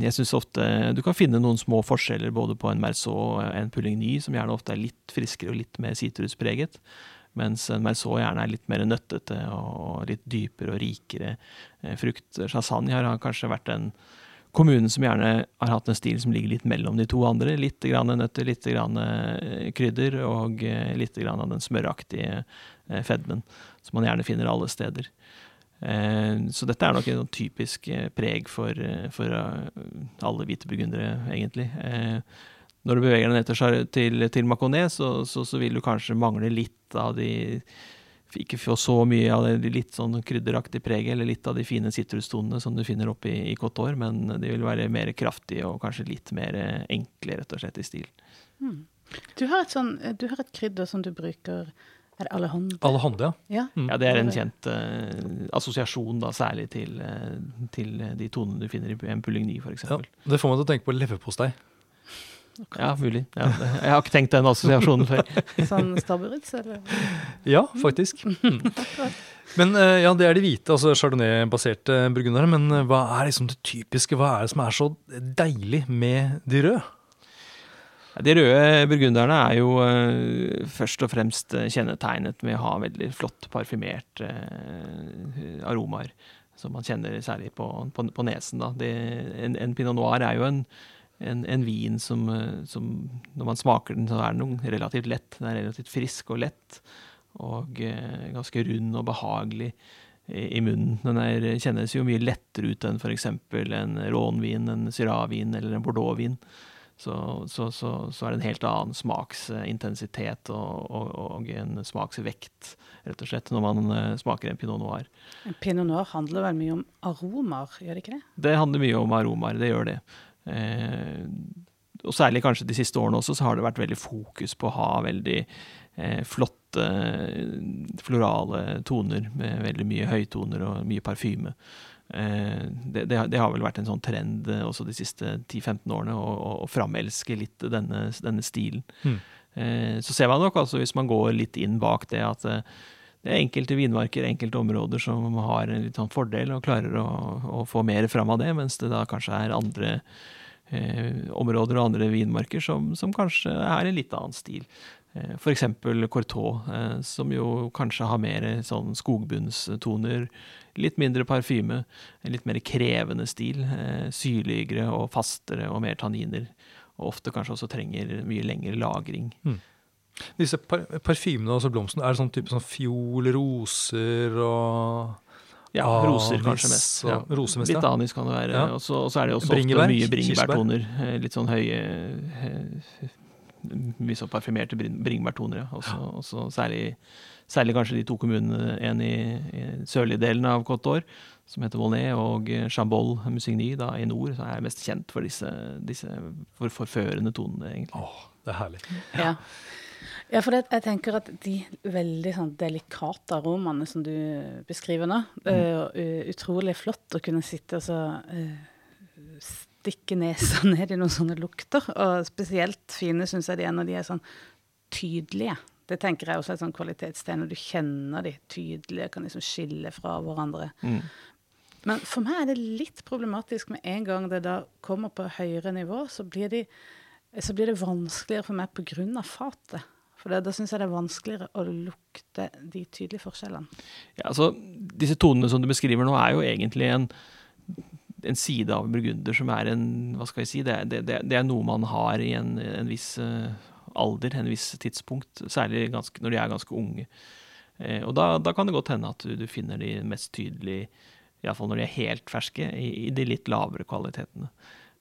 jeg syns ofte du kan finne noen små forskjeller både på en Merceau og en Pouligny, som gjerne ofte er litt friskere og litt mer sitruspreget. Mens en Merceau gjerne er litt mer nøttete og litt dypere og rikere eh, frukt. Chassagne har kanskje vært en kommune som gjerne har hatt en stil som ligger litt mellom de to andre. Litt grann nøtter, litt grann eh, krydder og eh, litt grann av den smøraktige eh, fedmen som man gjerne finner alle steder. Så dette er nok en sånn typisk preg for, for alle hvite burgundere, egentlig. Når du beveger deg ned til, til, til så, så, så vil du kanskje mangle litt av de Ikke få så mye av det litt sånn krydderaktige preget, eller litt av de fine sitrustonene som du finner oppe i, i Côte d'Or, men de vil være mer kraftige og kanskje litt mer eh, enkle, rett og slett, i stil. Du har et, sånn, du har et krydder som du bruker Er det Alejandro? Alehande, ja. Ja. Mm. Ja, det er en kjent uh, assosiasjon, da, særlig til, uh, til de tonene du finner i en Pouligny, f.eks. ja. Ja. Det får meg til å tenke på leverpostei. Ja, mulig. Ja, det, jeg har ikke tenkt den assosiasjonen før. Sånn Stabburitz, eller? Ja, faktisk. Men eh, ja, det er de hvite, altså chardonnay-baserte burgundere. Men eh, hva er liksom det typiske? Hva er det som er så deilig med de røde? De røde burgunderne er jo eh, først og fremst kjennetegnet med å ha veldig flott parfymerte aromaer. Som man kjenner særlig på, på, på nesen. Da. Det, en, en pinot noir er jo en, en, en vin som, eh, som Når man smaker den, så er den relativt lett. Den er relativt frisk og lett. Og eh, ganske rund og behagelig i, i munnen. Den er, kjennes jo mye lettere ut enn f.eks. en rånvin, en syravin eller en bordeauxvin. så, så, så, så er det en helt annen smaksintensitet og, og, og, en smaksvekt, rett og slett, når man uh, smaker en pinot noir. En pinot noir handler vel mye om aromaer, gjør det ikke det? Det handler mye om aromaer, det gjør det. Eh, og særlig kanskje de siste årene også, så har det vært veldig fokus på å ha veldig eh, flotte florale toner med veldig mye høytoner og mye parfyme. Eh, det, det, det, har vel vært en sånn trend også de siste 10-15 årene, å, å framelske litt denne, denne stilen. Mm. Eh, så ser man nok altså, hvis man går litt inn bak det, at det er enkelte vinmarker, enkelte områder som har en litt sånn fordel og klarer å, å, få mer fram av det, mens det da kanskje er andre eh, områder og andre vinmarker som, som kanskje er en litt annen stil. Eh, F.eks. Cortot, eh, som jo kanskje har mer sånn skogbunnstoner. Litt mindre parfyme, en litt mer krevende stil. Eh, syrligere og fastere og mer tanniner. Og ofte kanskje også trenger mye lengre lagring. Mm. Disse par parfymene, altså blomstene, er det sånn type sånn fiol, roser og ja, roser kanskje mest. Ja. Roser mest Litt anis kan det være. Ja. Og så er det også ofte mye bringebærtoner. Litt sånn høye mye så parfymerte bringebærtoner. Ja. Også, ja. også særlig, særlig, kanskje de to kommunene, en i, i sørlige delen av Côte som heter Volnay, og Chambol Musigny da, i nord, som er mest kjent for disse, disse for forførende tonene, egentlig. Åh, det er herlig. Ja. Ja, for det, jeg tenker at de veldig sånn, delikate aromaene som du beskriver nå, mm. uh, utrolig flott å kunne sitte og så uh, stikke nesa ned i noen sånne lukter. Og spesielt fine syns jeg de er når de er sånn tydelige. Det tenker jeg også er et sånn kvalitetstegn, når du kjenner de tydelige, kan liksom skille fra hverandre. Mm. Men for meg er det litt problematisk med en gang det da kommer på høyere nivå, så blir, de, så blir det vanskeligere for meg pga. fatet. For da syns jeg det er vanskeligere å lukte de tydelige forskjellene. Ja, altså, Disse tonene som du beskriver nå, er jo egentlig en en side av burgunder som er en Hva skal vi si? Det, det, det er noe man har i en, en viss uh, alder, en viss tidspunkt. Særlig ganske, når de er ganske unge. Eh, og da, da, kan det godt hende at du, du finner de mest tydelige, iallfall når de er helt ferske, i, i de litt lavere kvalitetene.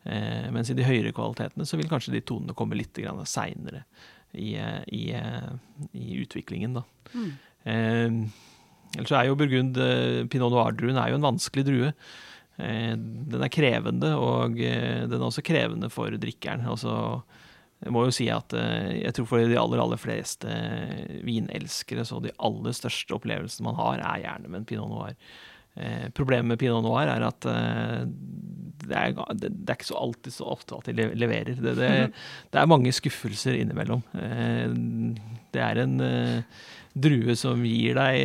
Eh, mens i de høyere kvalitetene så vil kanskje de tonene komme litt seinere i, i, i, utviklingen, da. Mm. Eh, ellers er jo burgund, eh, pinot noir-druen er jo en vanskelig drue. Eh, den er krevende, og eh, den er også krevende for drikkeren. Altså, jeg må jo si at eh, jeg tror for de aller, aller fleste vinelskere, så de aller største opplevelsene man har, er gjerne med en pinot noir. Problemet med pinot noir er at det er, det er ikke så alltid så ofte at de leverer. Det, det, det er mange skuffelser innimellom. Det er en drue som gir deg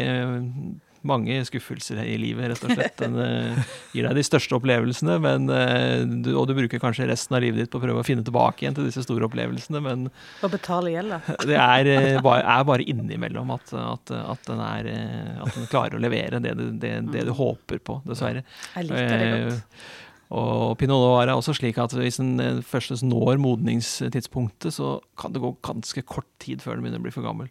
mange skuffelser i livet, rett og slett. Den uh, gir deg de største opplevelsene, men, uh, du, og du bruker kanskje resten av livet ditt på å prøve å finne tilbake igjen til disse store opplevelsene, men Og betale gjelda. det er, uh, bare, er, bare, innimellom at, at, at, den er, at, den klarer å levere det du, det, det du håper på, dessverre. Jeg liker det godt. Og pinot noir er også slik at hvis den først når modningstidspunktet, så kan det gå ganske kort tid før den begynner å bli for gammel.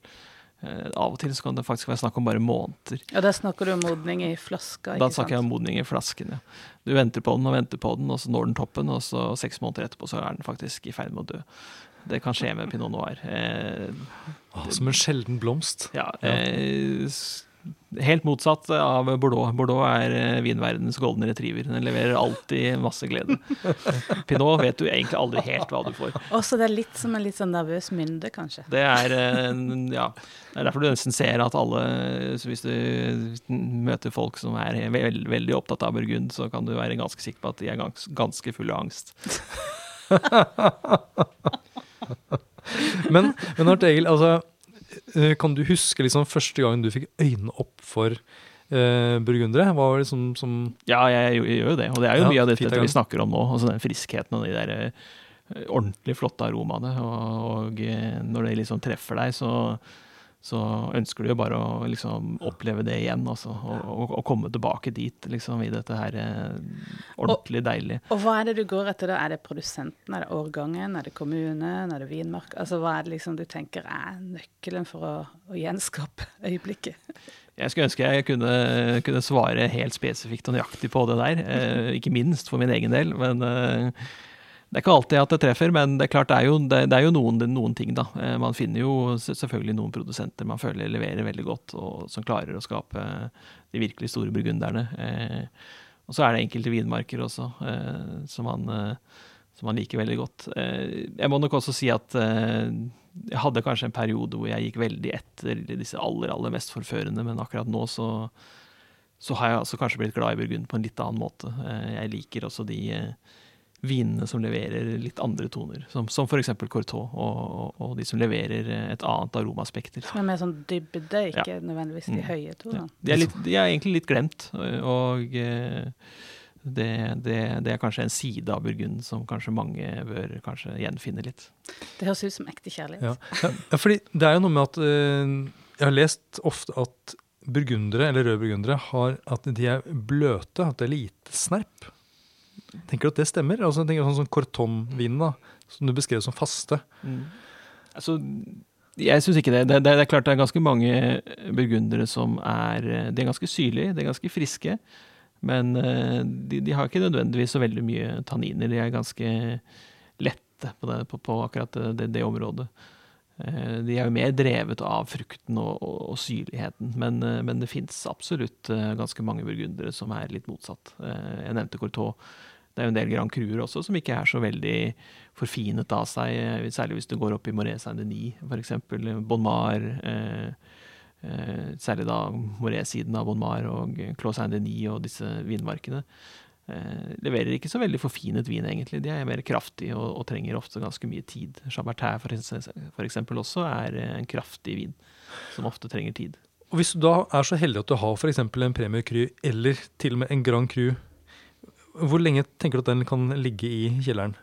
Uh, av og til så kan det faktisk være snakk om bare måneder. Ja, Da snakker du om modning i flaska? Da snakker jeg om modning i flasken, ja. Du venter på den og venter på den, og så når den toppen, og så seks måneder etterpå så er den faktisk i ferd med å dø. Det kan skje med pinot noir. Eh, oh, som en sjelden blomst. Ja. Eh, Helt motsatt av Bordeaux. Bordeaux er eh, vinverdens golden retriever. Den leverer alltid masse glede. Pinot vet du egentlig aldri helt hva du får. Også det er litt som en litt sånn nervøs mynde, kanskje. Det er, eh, ja, det er derfor du nesten ser at alle Hvis du møter folk som er veld, veldig opptatt av burgund, så kan du være ganske sikker på at de er gans, ganske fulle av angst. men, men Art Egil, altså kan du huske liksom første gangen du fikk øynene opp for uh, burgundere? Hva var det som, som Ja, jeg, jeg, gjør jo det. Og det er jo ja, mye av dette vi snakker om nå. Altså den friskheten og de der uh, ordentlig flotte aromaene. Og, og når det liksom treffer deg, så så ønsker du jo bare å liksom oppleve det igjen, altså, og, og, og, komme tilbake dit, liksom, i dette her eh, ordentlig deilig. Og hva er det du går etter da? Er det produsenten, er det årgangen, er det kommunen, er det vinmark? Altså hva er det liksom du tenker er nøkkelen for å, å gjenskape øyeblikket? Jeg skulle ønske jeg kunne, kunne, svare helt spesifikt og nøyaktig på det der, eh, ikke minst for min egen del, men eh, Det er ikke alltid at det treffer, men det er klart det er jo, det, det er jo noen, noen, ting, da. Eh, man finner jo selvfølgelig noen produsenter man føler leverer veldig godt, og som klarer å skape de virkelig store burgunderne. Eh, og så er det enkelte vinmarker også eh, som, man, som, man, liker veldig godt. jeg må nok også si at jeg hadde kanskje en periode hvor jeg gikk veldig etter disse aller, aller mest forførende, men akkurat nå så, så har jeg altså kanskje blitt glad i burgund på en litt annen måte. jeg liker også de vinene som leverer litt andre toner, som, som f.eks. Cortot, og, og, og, de som leverer et annet aromaspekter. Som er mer sånn dybde, ikke ja. nødvendigvis de mm. høye tonene? Ja. De, er litt, de, er egentlig litt glemt, og eh, det, det, det, er kanskje en side av Burgund som kanskje mange bør kanskje gjenfinne litt. Det høres ut som ekte kjærlighet. Ja, ja fordi det er jo noe med at uh, Jeg har lest ofte at burgundere, eller røde burgundere, har at de er bløte, at det er lite snerp. Tenker du at det stemmer? Altså, tenker Sånn som Corton-vinen, som du beskrev som faste. Mm. Altså, jeg syns ikke det. Det, det. det, er klart det er ganske mange burgundere som er De er ganske syrlige, de er ganske friske. Men eh, de, de, har ikke nødvendigvis så veldig mye tanniner. De er ganske lette på, det, på, på akkurat det, det, området. Eh, de er jo mer drevet av frukten og, og, og syrligheten, men, eh, men det fins absolutt ganske mange burgundere som er litt motsatt. Jeg nevnte Courtois det er jo en del Grand Cruer også som ikke er så veldig forfinet av seg, eh, særlig hvis du går opp i Moret Saint-Denis, f.eks. Bon Mar. Eh, eh, særlig da Moret-siden av Bon Mar og Clos Saint-Denis og disse vinmarkene. Eh, leverer ikke så veldig forfinet vin, egentlig. De er mer kraftige og, og trenger ofte ganske mye tid. Chabertin f.eks. også er eh, en kraftig vin som ofte trenger tid. Og Hvis du da er så heldig at du har f.eks. en Premier Cru eller til og med en Grand Cru hvor lenge tenker du at den kan ligge i kjelleren?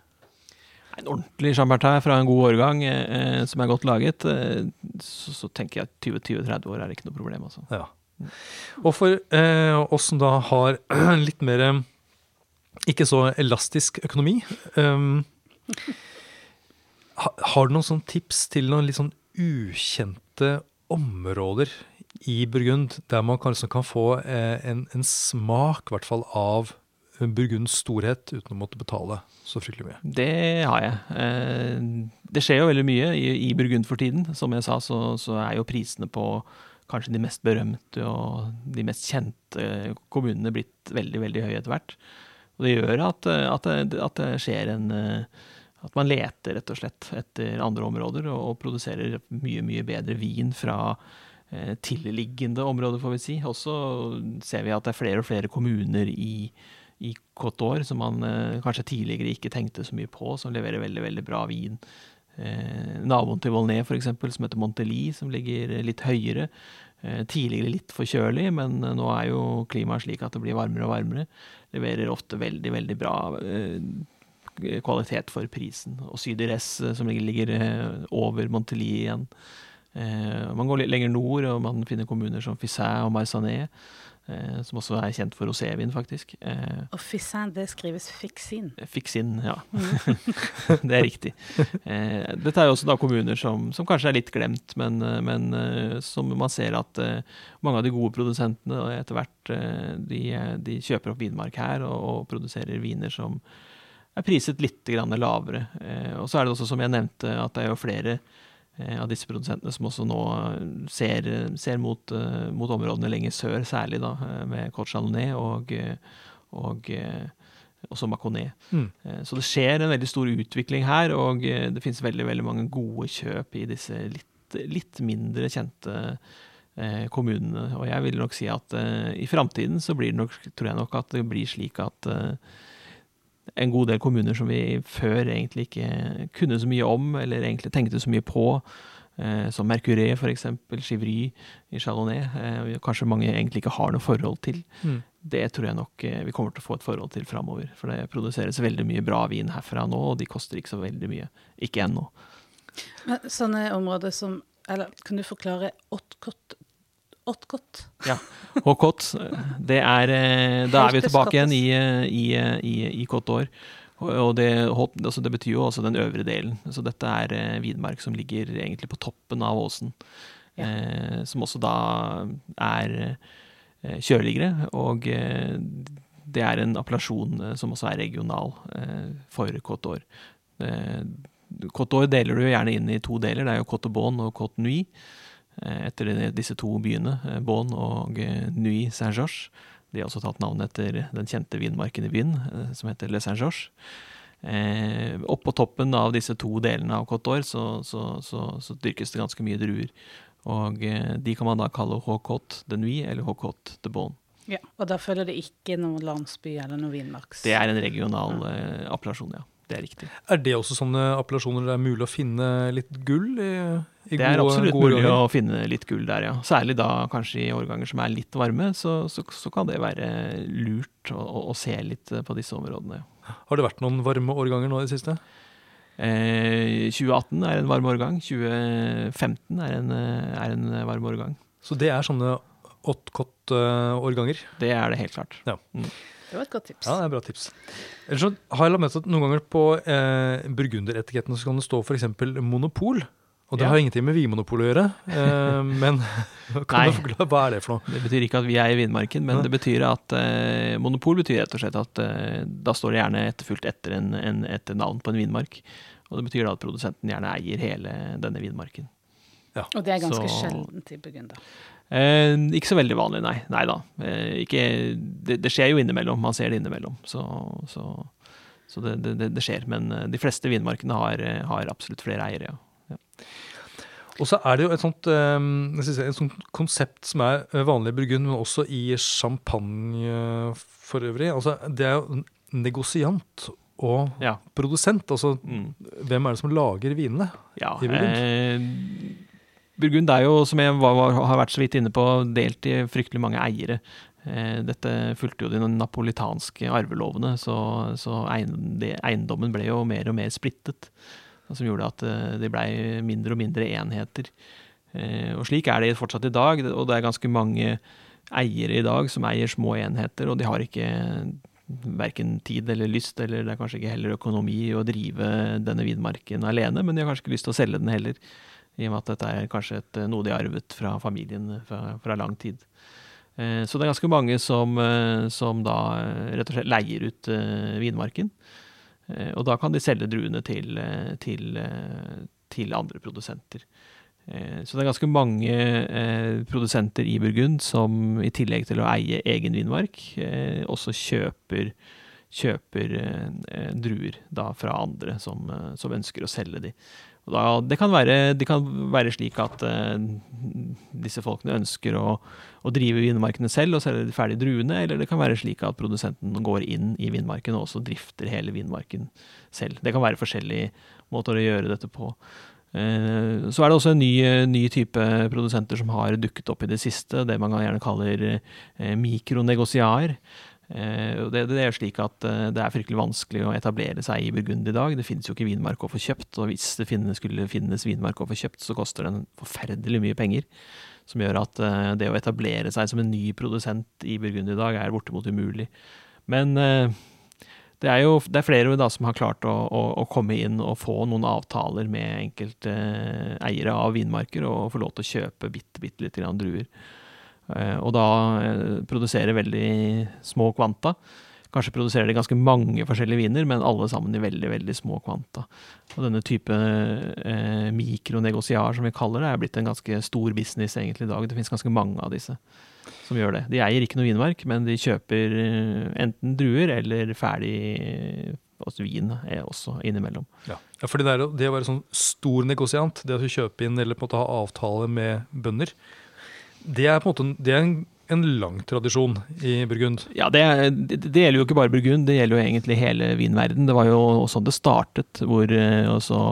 En ordentlig chambertin fra en god årgang eh, som er godt laget, eh, så, så, tenker jeg at 20-30 år er ikke noe problem. Altså. Ja. Og for eh, oss som da har litt mer eh, ikke så elastisk økonomi um, Har du noen sånn tips til noen litt sånn ukjente områder i Burgund der man kanskje kan få eh, en, en smak, i hvert fall, av Burgunds storhet uten å måtte betale så fryktelig mye? Det har jeg. Eh, det skjer jo veldig mye i Burgund for tiden. Som jeg sa, så, så er jo prisene på kanskje de mest berømte og de mest kjente kommunene blitt veldig, veldig høye etter hvert. Og det gjør at, at, det, at det skjer en At man leter rett og slett etter andre områder og, og produserer mye, mye bedre vin fra eh, tilliggende områder, får vi si. Også ser vi at det er flere og flere kommuner i i Coteur, som man eh, kanskje tidligere ikke tenkte så mye på, som leverer veldig veldig bra vin. Eh, naboen til Volnay, f.eks., som heter Monteli, som ligger litt høyere. Eh, tidligere litt for kjølig, men eh, nå er jo klimaet slik at det blir varmere og varmere. Leverer ofte veldig, veldig bra eh, kvalitet for prisen. Og Sydires, eh, som ligger, over Monteli igjen. man går litt lenger nord, og man finner kommuner som Fissin og Marsanet. Eh, som også er kjent for rosévin, faktisk. Eh, og Fissin, det skrives fiksin? Fiksin, ja. Mm. det er riktig. Eh, dette er jo også da kommuner som, som kanskje er litt glemt, men, men, som man ser at mange av de gode produsentene etter hvert de, de kjøper opp vinmark her og, og, produserer viner som er priset litt lavere. Og så er det også, som jeg nevnte, at det er jo flere Eh, av disse produsentene som også nå ser, ser mot, uh, mot, områdene lenger sør, særlig da, eh, med Côte Chalonnet og, og også Maconet. Mm. Så det skjer en veldig stor utvikling her, og det finnes veldig, veldig mange gode kjøp i disse litt, litt mindre kjente eh, kommunene. Og jeg vil nok si at eh, i framtiden så blir det nok, tror jeg nok at det blir slik at eh, en god del kommuner som vi før egentlig ikke kunne så mye om, eller egentlig tenkte så mye på. Eh, som Mercuré, f.eks. Chivry i Chalonnet. Eh, kanskje mange egentlig ikke har noe forhold til. Mm. Det tror jeg nok eh, vi kommer til å få et forhold til framover. For det produseres veldig mye bra vin herfra nå, og de koster ikke så veldig mye. Ikke ennå. Men Sånne områder som Eller kan du forklare Otcot Åttkott. Ja. Håkott. Det er eh, Da er vi tilbake igjen i, eh, i, eh, i, i Kottår. Og det, altså det, betyr jo også den øvre delen. Så dette er Vidmark som ligger egentlig på toppen av åsen. Ja. Eh, som også da er kjøligere. Og det er en appellasjon som også er regional for Côte d'Or. Côte d'Or deler du jo gjerne inn i to deler. Det er jo Côte Bonne og Côte Nuit. Etter disse to byene, Bonn og Nuit Saint-Georges. De har også tatt navnet etter den kjente vinmarken i byen, som heter Le Saint-Georges. Eh, Oppå toppen av disse to delene av Côte d'Or så, så, så, så, dyrkes det ganske mye druer. Og eh, de kan man da kalle Håkåt de Nuit eller Håkåt de Bonne. Ja, og da følger det ikke noen landsby eller noen vinmarks? Det er en regional eh, appellasjon, ja. Det er riktig. Er det også sånne appellasjoner det er mulig å finne litt gull i? i det er absolutt mulig årganger? å finne litt gull der, ja. Særlig da kanskje i årganger som er litt varme, så, så, så kan det være lurt å, å, se litt på disse områdene. Har det vært noen varme årganger nå i det siste? Eh, 2018 er en varm årgang. 2015 er en, er en varm årgang. Så det er sånne åttkott-årganger? Det er det helt klart. Ja. Mm. Det var et godt tips. Ja, det er et bra tips. Ellers så har jeg lagt merke til at noen ganger på eh, burgunderetiketten så kan det stå f.eks. monopol. Og det ja. har ingenting med Vinmonopolet å gjøre. Eh, men kan du forklare, hva er det for noe? Det betyr ikke at vi er i vinmarken, men ja. det betyr at eh, monopol betyr rett og slett at eh, da står det gjerne etterfulgt etter, en, en, et navn på en vinmark. Og det betyr da at produsenten gjerne eier hele denne vinmarken. Ja. Og det er ganske så, sjeldent i Burgunder? Eh, ikke så veldig vanlig, nei. Nei da. Eh, ikke, det, det, skjer jo innimellom. Man ser det innimellom. Så, så, så det, det, det, skjer. Men eh, de fleste vinmarkene har, eh, har absolutt flere eiere, ja. ja. Og så er det jo et sånt, et sånt, konsept som er vanlig i Burgund, men også i champagne for øvrig. Altså, det er jo negosiant og ja. produsent. Altså, mm. hvem er det som lager vinene ja, i Burgund? Eh, Burgund er jo, som jeg var, har vært så vidt inne på, delt i fryktelig mange eiere. Eh, dette fulgte jo de napolitanske arvelovene, så, så eiendommen ble jo mer og mer splittet. Som gjorde at eh, det blei mindre og mindre enheter. Eh, og slik er det fortsatt i dag, og det er ganske mange eiere i dag som eier små enheter, og de har ikke verken tid eller lyst, eller det er kanskje ikke heller økonomi å drive denne vidmarken alene, men de har kanskje ikke lyst til å selge den heller i og med at dette er kanskje et, noe de har arvet fra familien fra, fra lang tid. Eh, så det er ganske mange som, eh, som, da eh, rett og slett leier ut vinmarken. Og da kan de selge druene til, til, til andre produsenter. Så det er ganske mange produsenter i Burgund som i tillegg til å eie egen vinmark, også kjøper, kjøper druer fra andre som, som ønsker å selge de. Da, det, kan være, det, kan være, slik at uh, disse folkene ønsker å, å drive vinmarkene selv og selge de ferdige druene, eller det kan være slik at produsenten går inn i vinmarken og også drifter hele vinmarken selv. Det kan være forskjellige måter å gjøre dette på. Uh, så er det også en ny, ny, type produsenter som har dukket opp i det siste, det man gjerne kaller uh, mikronegosiaer. Uh, det, det, er slik at uh, det er fryktelig vanskelig å etablere seg i Burgund i dag. Det finnes jo ikke vinmark å få kjøpt, og hvis det finnes, skulle finnes vinmark å få kjøpt, så koster den forferdelig mye penger. Som gjør at uh, det å etablere seg som en ny produsent i Burgund i dag er bortimot umulig. Men det er jo det er flere da som har klart å, å, å, komme inn og få noen avtaler med enkelte eiere av vinmarker og få lov til å kjøpe bitte, bitte lite grann druer. Eh, og da produserer produsere veldig små kvanta. Kanskje produserer de ganske mange forskjellige viner, men alle sammen i veldig veldig små kvanta. Og denne type eh, mikronegosiar, som vi kaller det, er blitt en ganske stor business egentlig i dag. Det finnes ganske mange av disse som gjør det. De eier ikke noe vinmark, men de kjøper eh, enten druer eller ferdig også vin er også innimellom. Ja, ja for det, det å være sånn stor negosiant, det å kjøpe inn eller på en måte ha avtale med bønder, det er på en måte det er en, en lang tradisjon i Burgund. Ja, det, det, det, gjelder jo ikke bare Burgund, det gjelder jo egentlig hele vinverden. Det var jo sånn det startet, hvor eh, også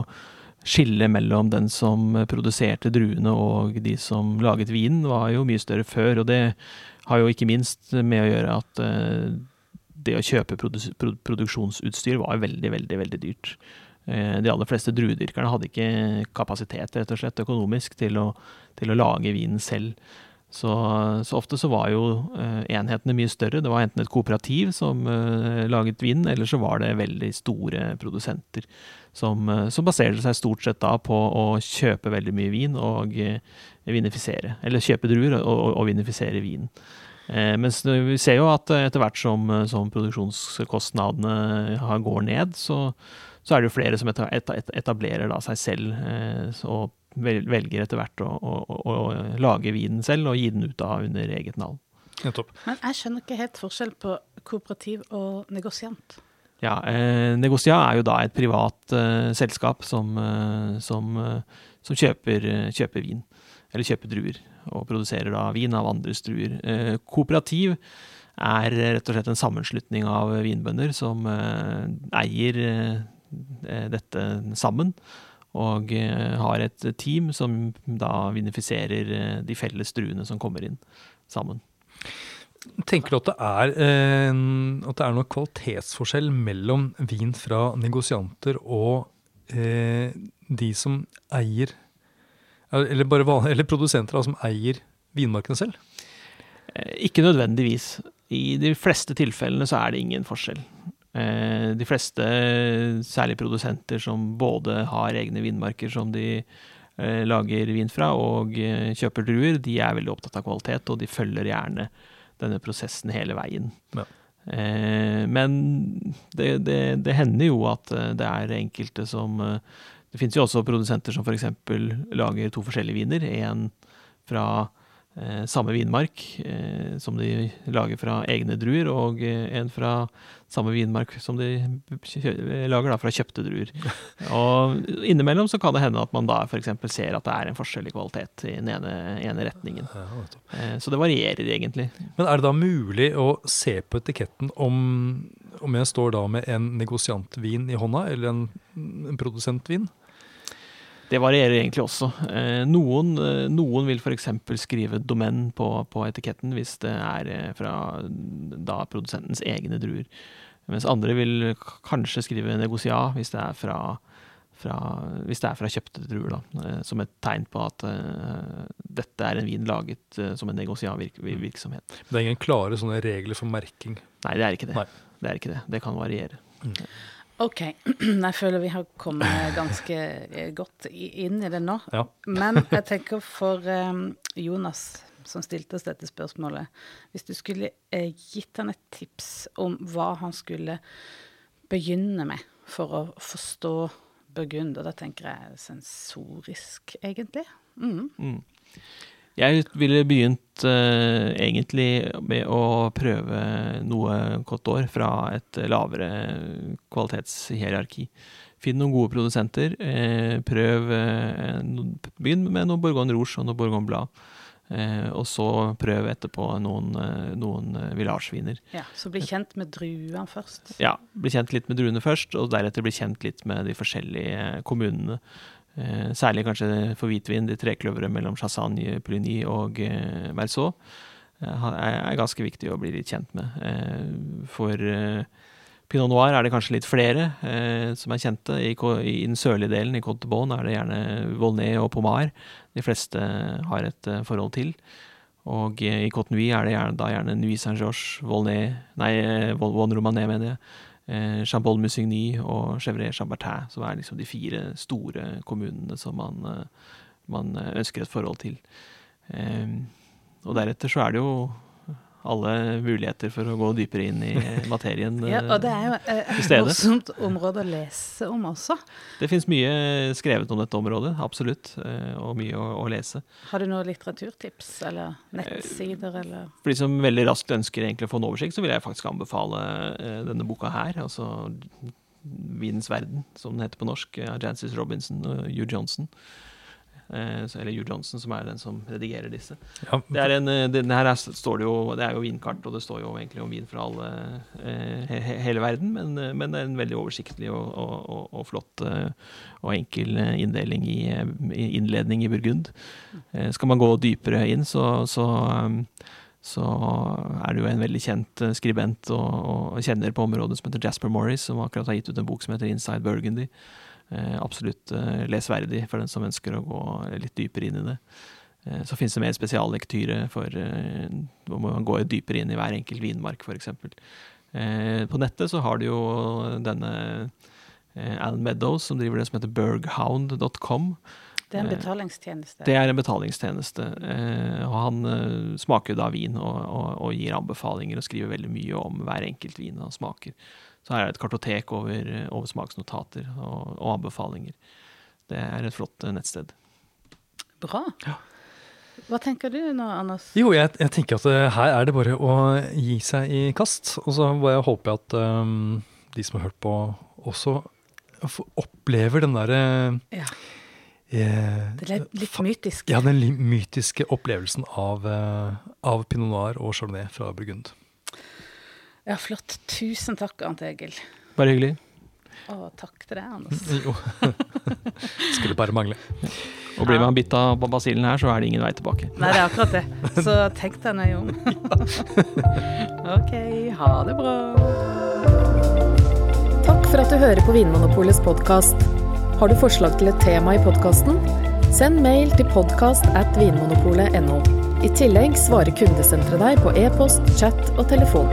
skillet mellom den som produserte druene og de som laget vinen, var jo mye større før. Og det har jo ikke minst med å gjøre at uh, det å kjøpe produksjonsutstyr var veldig, veldig, veldig dyrt. Uh, de aller fleste druedyrkerne hadde ikke kapasitet rett og slett økonomisk til å, til å lage vinen selv. Så, så, ofte så var jo uh, enhetene mye større. Det var enten et kooperativ som uh, laget vin, eller så var det veldig store produsenter som, uh, som baserte seg stort sett da på å kjøpe veldig mye vin og vinifisere. Eller kjøpe druer og, og, og vinifisere vin. Eh, mens vi ser jo at etter hvert som, som produksjonskostnadene går ned, så, så, er det jo flere som etablerer da seg selv eh, og velger etter hvert å, å, å, lage vinen selv og gi den ut av under eget navn. Men jeg skjønner ikke helt forskjell på kooperativ og negosiant. Ja, eh, Negosia er jo da et privat eh, selskap som, eh, som, eh, som kjøper, kjøper, vin, eller kjøper druer, og produserer da vin av andres druer. Eh, kooperativ er rett og slett en sammenslutning av vinbønder som eh, eier dette sammen og eh, har et team som da vinifiserer eh, de felles druene som kommer inn sammen. Tenker du at det er, eh, at det er noen kvalitetsforskjell mellom vin fra negosianter og eh, de som eier eller, bare eller produsenter som eier vinmarkene selv? Ikke nødvendigvis. I de fleste tilfellene så er det ingen forskjell. Eh, de fleste, særlig produsenter som både har egne vinmarker som de eh, lager vin fra, og eh, kjøper druer, de er veldig opptatt av kvalitet, og de følger gjerne denne prosessen hele veien. Ja. Men det, det, det, hender jo at det er enkelte som Det finnes jo også produsenter som f.eks. lager to forskjellige viner. En fra samme vinmark eh, som de lager fra egne druer, og eh, en fra samme vinmark som de lager da fra kjøpte druer. Og innimellom så kan det hende at man da f.eks. ser at det er en forskjell i kvalitet i den ene, ene retningen. Eh, så det varierer egentlig. Men er det da mulig å se på etiketten om, om jeg står da med en negosiantvin i hånda, eller en, en produsentvin? Det varierer egentlig også. Eh, noen, eh, noen vil f.eks. skrive domen på, på, etiketten hvis det er eh, fra da produsentens egne druer. Mens andre vil kanskje skrive negosia hvis det er fra, fra, hvis det er fra kjøpte druer. Da, som et tegn på at uh, dette er en vin laget uh, som en negosia-virksomhet. -virk det er ingen klare sånne regler for merking? Nei, det er ikke det. Det er ikke det. Det kan variere. Mm. OK. Jeg føler vi har kommet ganske eh, godt inn i det nå. Ja. Men jeg tenker for um, Jonas, som stilte oss dette spørsmålet Hvis du skulle eh, gitt han et tips om hva han skulle begynne med for å forstå Burgund, og da tenker jeg sensorisk, egentlig. Mm. Mm. Jeg ville begynt uh, egentlig med å prøve noe godt år fra et lavere kvalitetshierarki. Finn noen gode produsenter. Uh, prøv uh, Begynn med noe Bourgogne Rouge og noe Bourgogne Blad. og så prøv etterpå noen, noen villasjviner. Ja, så bli kjent med druene først? Ja, bli kjent litt med druene først, og deretter bli kjent litt med de forskjellige kommunene. Eh, særlig kanskje for hvitvin, de trekløveret mellom Chassagne, Pouligny og eh, Merceau eh, er ganske viktig å bli litt kjent med. For Pinot Noir er det kanskje litt flere som er kjente. I, den sørlige delen, i Côte de Bonne, er det gjerne Volnay og Pomar de fleste har et forhold til. Og i Côte Nuit er det gjerne, da gjerne Nuit Saint-Georges, Volnay Nei, Von Romané, mener jeg eh, Chambol Musigny og Chevre Chambertin, som er liksom de fire store kommunene som man, eh, man ønsker et forhold til. Eh, og deretter så er det jo alle muligheter for å gå dypere inn i materien ja, og det er jo eh, et morsomt område å lese om også. Det fins mye skrevet om dette området, absolutt, eh, og mye å, å lese. Har du noen litteraturtips eller nettsider eller For de som veldig raskt ønsker egentlig å få en oversikt, så vil jeg faktisk anbefale eh, denne boka her. altså Vinens verden, som den heter på norsk, av Jancis Robinson og Hugh Johnson. Eh, eller Hugh Johnson, som er den som redigerer disse. Ja. Det, er en, eh, det, her er, står det, jo, det er jo vinkart, og det står jo egentlig om vin fra alle, eh, he, hele verden. Men, men, det er en veldig oversiktlig og, og, og, flott og enkel inndeling i, i, innledning i Burgund. Skal man gå dypere inn, så, så så er det jo en veldig kjent skribent og, og, kjenner på området som heter Jasper Morris, som akkurat har gitt ut en bok som heter Inside Burgundy. Eh, absolutt eh, lesverdig for den som ønsker å gå litt dypere inn i det. Eh, så finnes det mer spesiallektyre for hvor man går dypere inn i hver enkelt vinmark, f.eks. På nettet så har du jo denne Alan Meadows som driver det som heter berghound.com. Det er en betalingstjeneste. Det er en betalingstjeneste. og han smaker da vin og, og, og gir anbefalinger og skriver veldig mye om hver enkelt vin han smaker. Så her er det et kartotek over, over smaksnotater og, og anbefalinger. Det er et flott eh, nettsted. Bra. Hva tenker du nå, Anders? Jo, jeg, jeg tenker at eh, her er det bare å gi seg i kast. Og så bare håper jeg at um, de som har hørt på, også opplever den derre Ja, eh, det er litt mytisk. Ja, den mytiske opplevelsen av, av pinot noir og chardonnay fra Burgund. Ja, flott. Tusen takk, Arnt Egil. Bare hyggelig. Å, takk til deg, Anders. Jo. Skulle bare mangle. Og blir man bitt av basillen her, så er det ingen vei tilbake. Nei, det er akkurat det. Så tenk deg nøye om. OK, ha det bra. Takk for at du hører på Vinmonopolets podkast. Har du forslag til et tema i podkasten? Send mail til podkast at vinmonopolet.no. I tillegg svarer kundesenteret deg på e-post, chat og telefon.